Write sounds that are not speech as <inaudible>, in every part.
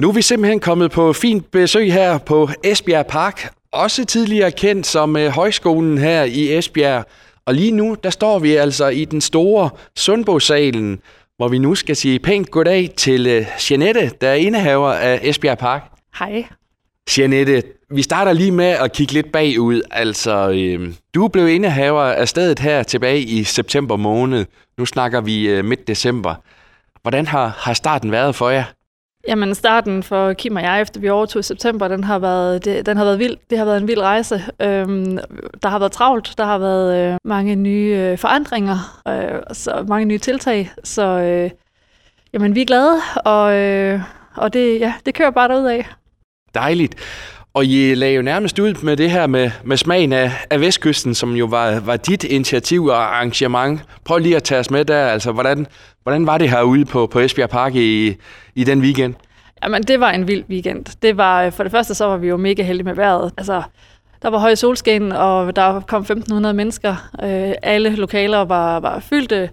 Nu er vi simpelthen kommet på fint besøg her på Esbjerg Park, også tidligere kendt som øh, højskolen her i Esbjerg. Og lige nu, der står vi altså i den store Sundbosalen, hvor vi nu skal sige pænt goddag til øh, Jeanette, der er indehaver af Esbjerg Park. Hej. Jeanette, vi starter lige med at kigge lidt bagud. Altså, øh, du blev indehaver af stedet her tilbage i september måned. Nu snakker vi øh, midt december. Hvordan har, har starten været for jer? Jamen starten for Kim og jeg, efter vi overtog i september, den har været, det, den har været vild. Det har været en vild rejse. Øhm, der har været travlt. Der har været øh, mange nye øh, forandringer. Øh, så mange nye tiltag. Så øh, jamen, vi er glade, og, øh, og det, ja, det kører bare derud af. Dejligt. Og I lagde jo nærmest ud med det her med, med smagen af, af Vestkysten, som jo var, var dit initiativ og arrangement. Prøv lige at tage os med der. Altså, hvordan, hvordan var det herude på, på Esbjerg Park i, i den weekend? Jamen, det var en vild weekend. Det var, øh, for det første, så var vi jo mega heldige med vejret. Altså, der var høj solskin, og der kom 1.500 mennesker. Øh, alle lokaler var, var fyldte.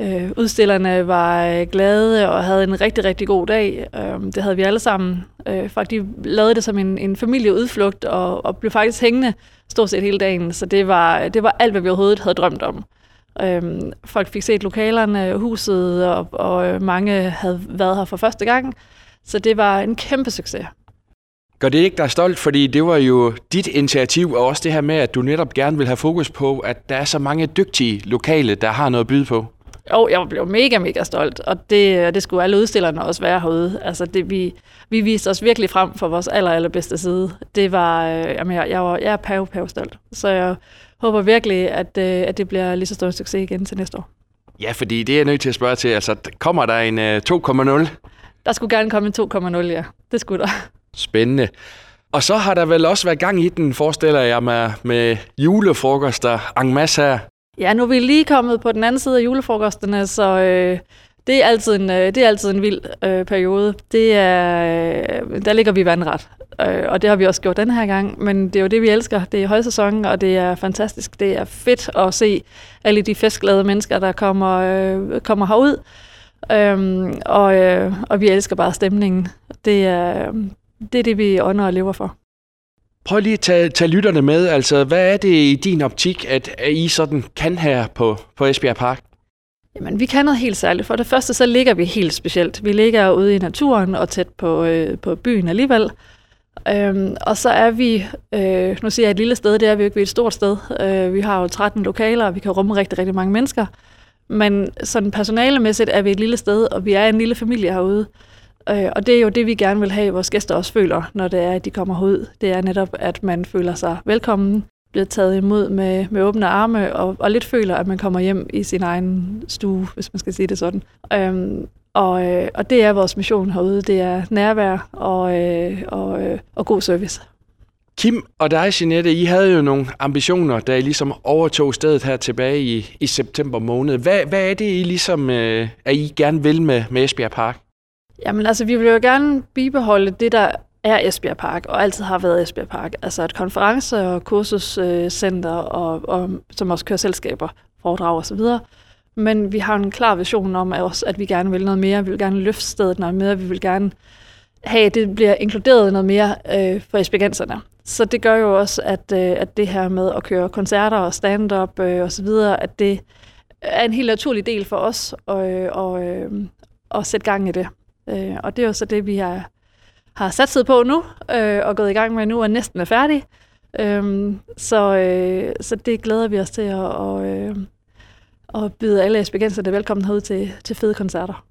Øh, udstillerne var øh, glade og havde en rigtig, rigtig god dag. Øh, det havde vi alle sammen. Øh, faktisk lavede det som en, en familieudflugt og, og blev faktisk hængende stort set hele dagen. Så det var, det var alt, hvad vi overhovedet havde drømt om. Øh, folk fik set lokalerne, huset, og, og øh, mange havde været her for første gang. Så det var en kæmpe succes. Gør det ikke dig stolt, fordi det var jo dit initiativ, og også det her med, at du netop gerne vil have fokus på, at der er så mange dygtige lokale, der har noget at byde på? Jo, jeg blev mega, mega stolt, og det, det skulle alle udstillerne også være herude. Altså, det, vi, vi viste os virkelig frem for vores aller, allerbedste side. Det var, øh, jamen, jeg, jeg, var, jeg er pav, pav stolt. Så jeg håber virkelig, at, øh, at det bliver lige så stor succes igen til næste år. Ja, fordi det er jeg nødt til at spørge til. Altså, kommer der en øh, 2,0? Der skulle gerne komme en 2,0, ja. Det skulle der. Spændende. Og så har der vel også været gang i den, forestiller jeg mig, med julefrokoster en masse her. Ja, nu er vi lige kommet på den anden side af julefrokosterne, så øh, det, er altid en, øh, det er altid en vild øh, periode. Det er, øh, der ligger vi vandret, øh, og det har vi også gjort den her gang. Men det er jo det, vi elsker. Det er højsæson, og det er fantastisk. Det er fedt at se alle de festglade mennesker, der kommer, øh, kommer herud. Øhm, og, øh, og vi elsker bare stemningen. Det er, øh, det er det, vi ånder og lever for. Prøv lige at tage, tage lytterne med. Altså, hvad er det i din optik, at, I sådan kan her på, på Esbjerg Park? Jamen, vi kan noget helt særligt. For det første, så ligger vi helt specielt. Vi ligger ude i naturen og tæt på, øh, på byen alligevel. Øhm, og så er vi, øh, nu siger jeg et lille sted, det er vi jo ikke, vi er et stort sted. Øh, vi har jo 13 lokaler, og vi kan rumme rigtig, rigtig mange mennesker. Men sådan personalemæssigt er vi et lille sted, og vi er en lille familie herude. Øh, og det er jo det, vi gerne vil have, at vores gæster også føler, når det er, at de kommer herud. Det er netop, at man føler sig velkommen, bliver taget imod med, med åbne arme, og, og lidt føler, at man kommer hjem i sin egen stue, hvis man skal sige det sådan. Øhm, og, øh, og det er vores mission herude. Det er nærvær og, øh, og, øh, og god service. Kim og dig, Jeanette, I havde jo nogle ambitioner, da I ligesom overtog stedet her tilbage i, i september måned. Hvad, hvad er det, I ligesom, øh, at I gerne vil med, med Esbjerg Park? Jamen altså, vi vil jo gerne bibeholde det, der er Esbjerg Park, og altid har været Esbjerg Park. Altså et konference- og kursuscenter, og, og, som også kører selskaber, foredrag og så videre. Men vi har en klar vision om, at, også, at vi gerne vil noget mere. Vi vil gerne løfte stedet noget mere. Vi vil gerne have, at det bliver inkluderet noget mere øh, for esbjergenserne. Så det gør jo også, at, øh, at det her med at køre koncerter og stand-up øh, og så videre, at det er en helt naturlig del for os at, øh, og, øh, at sætte gang i det. Øh, og det er jo så det, vi har, har sat på nu, øh, og gået i gang med nu, og næsten er færdig. Øh, så, øh, så det glæder vi os til at, og, øh, at byde alle esbjergenserne velkommen herud til, til fede koncerter.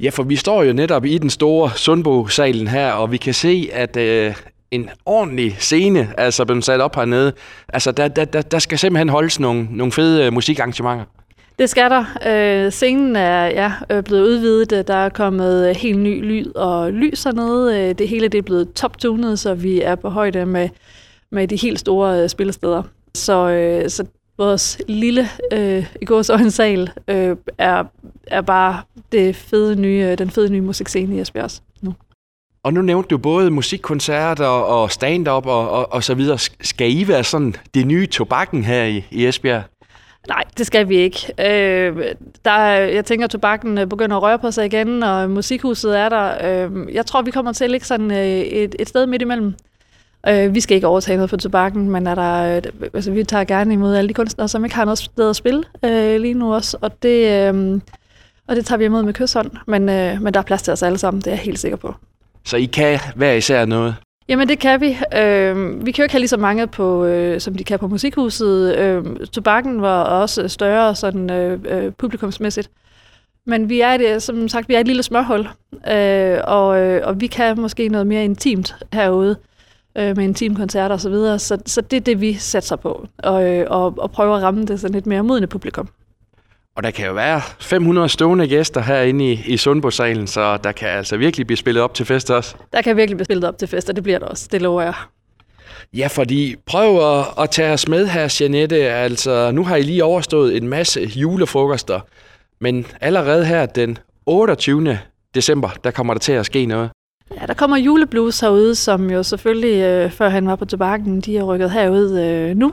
Ja, for vi står jo netop i den store Sundbo-salen her, og vi kan se, at øh, en ordentlig scene altså blevet sat op hernede. Altså, der, der, der, der skal simpelthen holdes nogle, nogle fede øh, musikarrangementer. Det skal der. Øh, scenen er ja, øh, blevet udvidet. Øh, der er kommet øh, helt ny lyd og lys hernede. Det hele det er blevet top-tunet, så vi er på højde med, med de helt store øh, spillesteder. Så, øh, så vores lille øh, i sal øh, er, er bare det fede nye, den fede nye musikscene i Esbjerg nu. Og nu nævnte du både musikkoncerter og stand-up og, og, og så videre. Skal I være sådan det nye tobakken her i, i Esbjerg? Nej, det skal vi ikke. Øh, der, jeg tænker, at tobakken øh, begynder at røre på sig igen, og musikhuset er der. Øh, jeg tror, vi kommer til at ligge sådan øh, et, et sted midt imellem. Øh, vi skal ikke overtage noget for tobakken, men er der, øh, altså, vi tager gerne imod alle de kunstnere, som ikke har noget sted at spille øh, lige nu også. Og det, øh, og det tager vi imod med kysshånd. Men, øh, men der er plads til os alle sammen, det er jeg helt sikker på. Så I kan hver især noget? Jamen det kan vi. Øh, vi kan jo ikke have lige så mange, på, øh, som de kan på Musikhuset. Øh, tobakken var også øh, større sådan, øh, øh, publikumsmæssigt. Men vi er et, som sagt, vi er et lille smørhul, øh, og, øh, og vi kan måske noget mere intimt herude øh, med intimkoncerter osv., så, videre. så, så det er det, vi satser på, og, øh, og, og prøver at ramme det sådan lidt mere modne publikum. Og der kan jo være 500 stående gæster herinde i, i Sundbo-salen, så der kan altså virkelig blive spillet op til fest også. Der kan virkelig blive spillet op til fest, og det bliver der også, det lover jeg. Ja, fordi prøv at, at tage os med her, Janette. Altså, nu har I lige overstået en masse julefrokoster, men allerede her den 28. december, der kommer der til at ske noget. Ja, der kommer juleblues herude, som jo selvfølgelig, øh, før han var på tobakken, de er rykket herud øh, nu.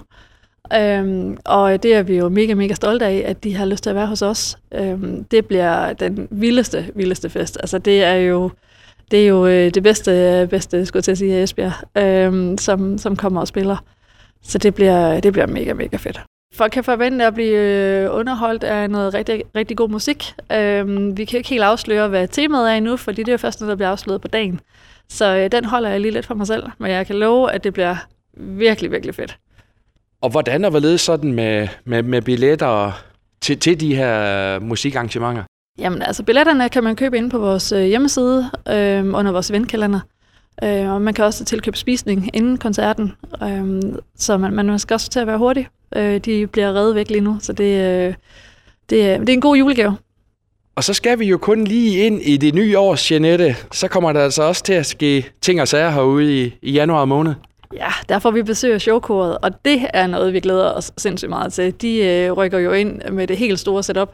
Øhm, og det er vi jo mega, mega stolte af, at de har lyst til at være hos os. Øhm, det bliver den vildeste, vildeste fest. Altså det er jo det, er jo øh, det bedste, bedste skulle jeg til at sige, Esbjerg, øhm, som, som kommer og spiller. Så det bliver, det bliver mega, mega fedt. Folk kan forvente at blive øh, underholdt af noget rigtig, rigtig god musik. Øhm, vi kan ikke helt afsløre, hvad temaet er endnu, fordi det er jo først, når der bliver afsløret på dagen. Så øh, den holder jeg lige lidt for mig selv, men jeg kan love, at det bliver virkelig, virkelig fedt. Og hvordan er hvorledes sådan med, med, med billetter til, til de her musikarrangementer? Jamen altså, billetterne kan man købe inde på vores øh, hjemmeside øh, under vores eventkalender. Øh, og man kan også tilkøbe spisning inden koncerten, øh, så man, man skal også til at være hurtig. Øh, de bliver reddet væk lige nu, så det, øh, det, det er en god julegave. Og så skal vi jo kun lige ind i det nye år, Jeanette. Så kommer der altså også til at ske ting og sager herude i, i januar måned. Ja, der får vi besøg af showkoret, og det er noget, vi glæder os sindssygt meget til. De øh, rykker jo ind med det helt store setup.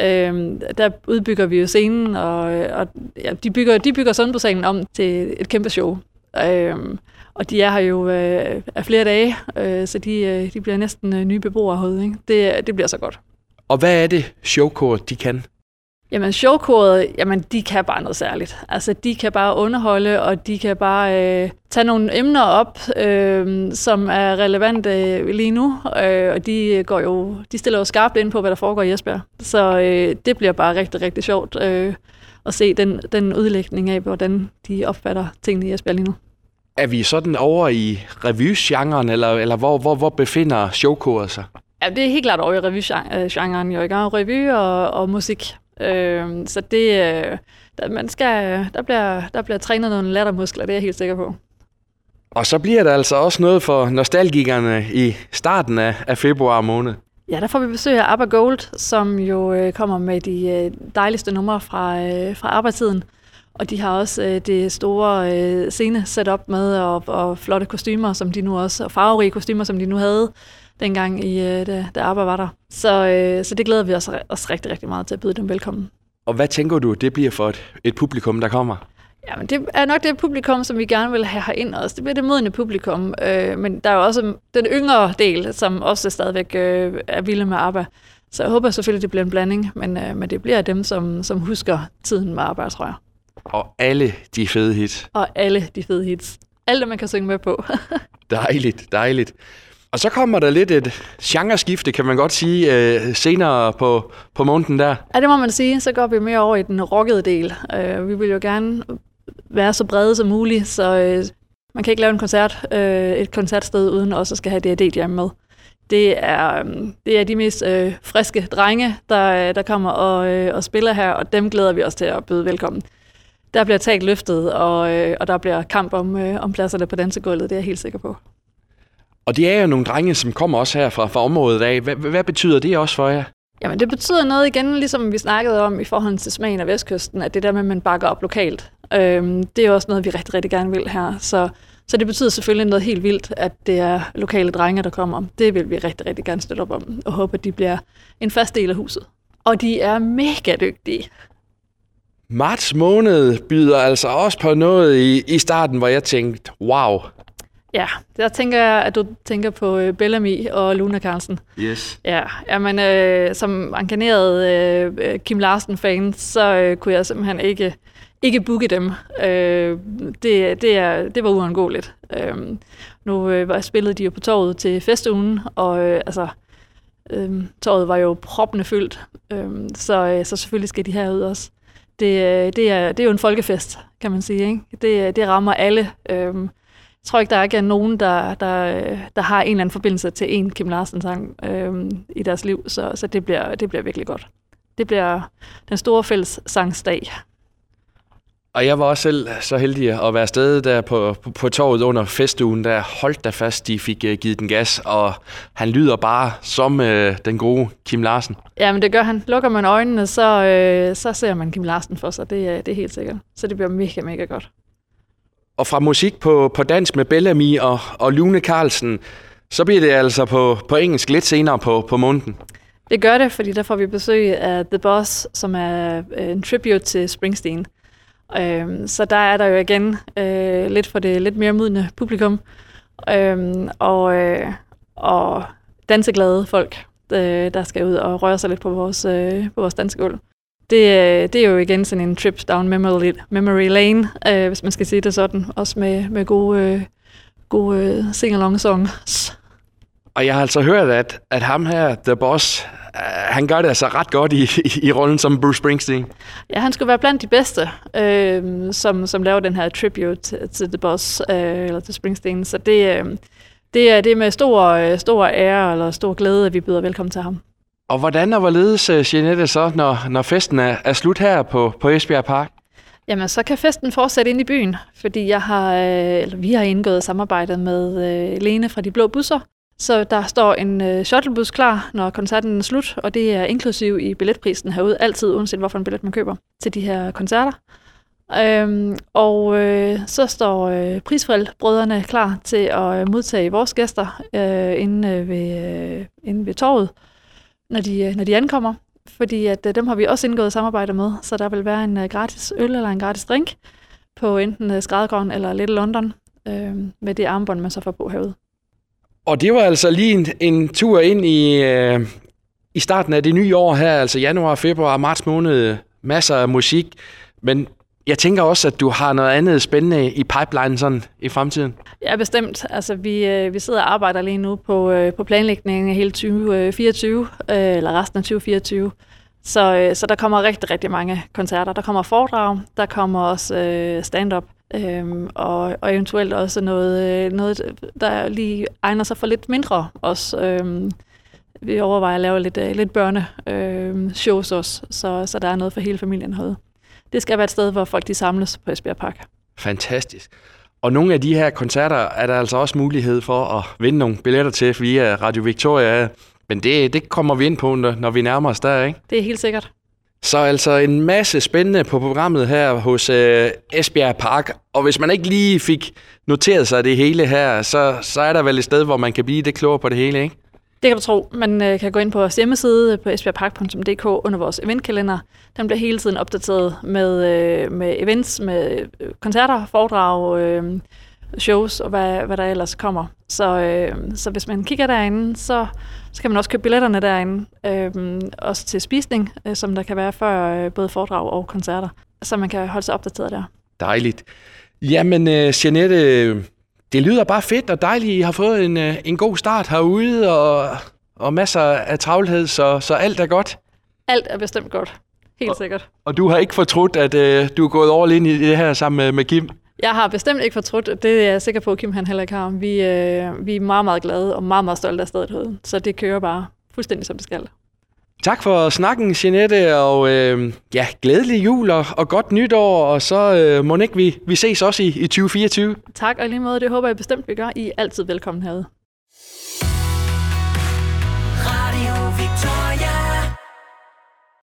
Øhm, der udbygger vi jo scenen, og, øh, og ja, de bygger, de bygger sådan på scenen om til et kæmpe show. Øhm, og de er her jo øh, af flere dage, øh, så de, øh, de bliver næsten øh, nye beboere herude. Ikke? Det, det bliver så godt. Og hvad er det, showkort de kan? Jamen showkoret, jamen de kan bare noget særligt. Altså de kan bare underholde, og de kan bare øh, tage nogle emner op, øh, som er relevante øh, lige nu. Øh, og de går jo, de stiller jo skarpt ind på, hvad der foregår i Esbjerg. Så øh, det bliver bare rigtig, rigtig sjovt øh, at se den, den udlægning af, hvordan de opfatter tingene i Esbjerg lige nu. Er vi sådan over i revy-genren, eller, eller hvor, hvor, hvor befinder showkoret sig? Ja, det er helt klart over i revy-genren. Jeg er revy og, og musik. Øh, så det, øh, der, man skal, der, bliver, der bliver trænet nogle lattermuskler, det er jeg helt sikker på. Og så bliver der altså også noget for nostalgikerne i starten af, af februar måned. Ja, der får vi besøg af ABBA Gold, som jo øh, kommer med de øh, dejligste numre fra, øh, fra arbejdstiden. Og de har også øh, det store øh, scene sat op med, og, og flotte kostymer, som de nu også, og farverige kostymer, som de nu havde dengang, i, øh, da, da ABBA var der. Så, øh, så det glæder vi os også rigtig, rigtig meget til at byde dem velkommen. Og hvad tænker du, det bliver for et, et publikum, der kommer? Jamen, det er nok det publikum, som vi gerne vil have herind også. Det bliver det modne publikum. Øh, men der er jo også den yngre del, som også stadigvæk øh, er vilde med ABBA. Så jeg håber selvfølgelig, det bliver en blanding, men, øh, men det bliver dem, som, som husker tiden med ABBA, tror jeg. Og alle de fede hits. Og alle de fede hits. Alt det, man kan synge med på. <laughs> dejligt, dejligt. Og så kommer der lidt et genreskifte, kan man godt sige, øh, senere på, på måneden der. Ja, det må man sige. Så går vi mere over i den rockede del. Øh, vi vil jo gerne være så brede som muligt, så øh, man kan ikke lave en koncert, øh, et koncertsted uden også at skal have D&D hjemme med. Det er, øh, det er de mest øh, friske drenge, der, øh, der kommer og, øh, og spiller her, og dem glæder vi os til at byde velkommen. Der bliver talt løftet, og, øh, og der bliver kamp om, øh, om pladserne på dansegulvet, det er jeg helt sikker på. Og det er jo nogle drenge, som kommer også her fra, fra området af. Hvad, hvad betyder det også for jer? Jamen det betyder noget igen, ligesom vi snakkede om i forhold til smagen af Vestkysten, at det der med, at man bakker op lokalt, øhm, det er også noget, vi rigtig, rigtig gerne vil her. Så, så det betyder selvfølgelig noget helt vildt, at det er lokale drenge, der kommer. Det vil vi rigtig, rigtig gerne støtte op om, og håbe, at de bliver en fast del af huset. Og de er mega dygtige. Marts måned byder altså også på noget i, i starten, hvor jeg tænkte, wow, Ja, der tænker jeg, at du tænker på øh, Bellamy og Luna Carlsen. Yes. Ja, jamen, øh, som enkarneret øh, Kim Larsen-fan, så øh, kunne jeg simpelthen ikke, ikke booke dem. Øh, det, det, er, det var uundgåeligt. Øh, nu øh, var spillede de jo på torvet til festugen, og øh, altså, øh, torvet var jo proppende fyldt, øh, så, øh, så selvfølgelig skal de herud også. Det, øh, det, er, det er jo en folkefest, kan man sige. Ikke? Det, det rammer alle. Øh, jeg tror ikke, der er nogen, der, der, der har en eller anden forbindelse til en Kim Larsen-sang øh, i deres liv, så, så det, bliver, det bliver virkelig godt. Det bliver den store fælles sangsdag. Og jeg var også selv så heldig at være afsted der på, på, på torvet under festugen, der holdt der fast, de fik uh, givet den gas, og han lyder bare som uh, den gode Kim Larsen. Ja, men det gør han. Lukker man øjnene, så, øh, så ser man Kim Larsen for sig, det, det er helt sikkert. Så det bliver mega, mega godt. Og fra musik på, på dansk med Bellamy og, og Lune Carlsen, så bliver det altså på, på engelsk lidt senere på, på måneden. Det gør det, fordi der får vi besøg af The Boss, som er øh, en tribute til Springsteen. Øhm, så der er der jo igen øh, lidt for det lidt mere modne publikum, øhm, og, øh, og danseglade folk, øh, der skal ud og røre sig lidt på vores, øh, på vores dansegulv. Det, øh, det er jo igen sådan en trip down memory, memory lane, øh, hvis man skal sige det sådan, også med, med gode, øh, gode øh, sing-along songs. Og jeg har altså hørt, at, at ham her, The Boss, uh, han gør det altså ret godt i, i, i rollen som Bruce Springsteen. Ja, han skulle være blandt de bedste, øh, som, som laver den her tribute til, til The Boss, øh, eller til Springsteen. Så det, øh, det, er, det er med stor, øh, stor ære eller stor glæde, at vi byder velkommen til ham. Og hvordan og hvorledes, øh, Jeanette, så, når, når festen er, er slut her på, på Esbjerg Park? Jamen, så kan festen fortsætte ind i byen, fordi jeg har, øh, eller vi har indgået samarbejde med øh, Lene fra De Blå Busser, så der står en øh, shuttlebus klar, når koncerten er slut, og det er inklusiv i billetprisen herude, altid uanset hvorfor en billet man køber til de her koncerter. Øhm, og øh, så står øh, Brødrene klar til at modtage vores gæster øh, inde, øh, ved, øh, inde ved torvet, når de, øh, når de ankommer. Fordi at øh, dem har vi også indgået samarbejde med, så der vil være en øh, gratis øl eller en gratis drink på enten øh, eller Little London øh, med det armbånd, man så får på herude. Og det var altså lige en, en tur ind i, øh, i starten af det nye år her, altså januar, februar, marts måned. Masser af musik, men jeg tænker også, at du har noget andet spændende i pipeline sådan i fremtiden. Ja, bestemt. Altså, vi, øh, vi sidder og arbejder lige nu på, øh, på planlægningen af hele 2024, øh, eller resten af 2024. Så, så der kommer rigtig, rigtig mange koncerter. Der kommer foredrag, der kommer også øh, stand-up, Øhm, og, og eventuelt også noget, noget, der lige egner sig for lidt mindre også. Øhm, vi overvejer at lave lidt, lidt børne øh, shows også, så, så der er noget for hele familien herude. Det skal være et sted, hvor folk de samles på Esbjerg Park. Fantastisk. Og nogle af de her koncerter er der altså også mulighed for at vinde nogle billetter til via Radio Victoria. Men det, det kommer vi ind på, når vi nærmer os der, ikke? Det er helt sikkert. Så altså en masse spændende på programmet her hos øh, Esbjerg Park. Og hvis man ikke lige fik noteret sig det hele her, så, så er der vel et sted, hvor man kan blive det klogere på det hele, ikke? Det kan du tro. Man øh, kan gå ind på vores hjemmeside øh, på esbjergpark.dk under vores eventkalender. Den bliver hele tiden opdateret med, øh, med events, med øh, koncerter, foredrag, øh, shows og hvad, hvad der ellers kommer. Så, øh, så hvis man kigger derinde, så, så kan man også købe billetterne derinde. Øh, også til spisning, øh, som der kan være før øh, både foredrag og koncerter. Så man kan holde sig opdateret der. Dejligt. Jamen, øh, Jeanette, det lyder bare fedt og dejligt. I har fået en, øh, en god start herude og, og masser af travlhed, så, så alt er godt. Alt er bestemt godt. Helt og, sikkert. Og du har ikke fortrudt, at øh, du er gået over ind i det her sammen med, med Kim? Jeg har bestemt ikke fortrudt. Det er jeg sikker på, at Kim han heller ikke har. Vi, øh, vi er meget, meget glade og meget, meget stolte af stedet herude. Så det kører bare fuldstændig, som det skal. Tak for snakken, Jeanette, og øh, ja, glædelig jul og, og godt nytår, og så øh, må ikke vi, vi ses også i, i 2024. Tak, og lige måde, det håber jeg bestemt, vi gør. I er altid velkommen herude.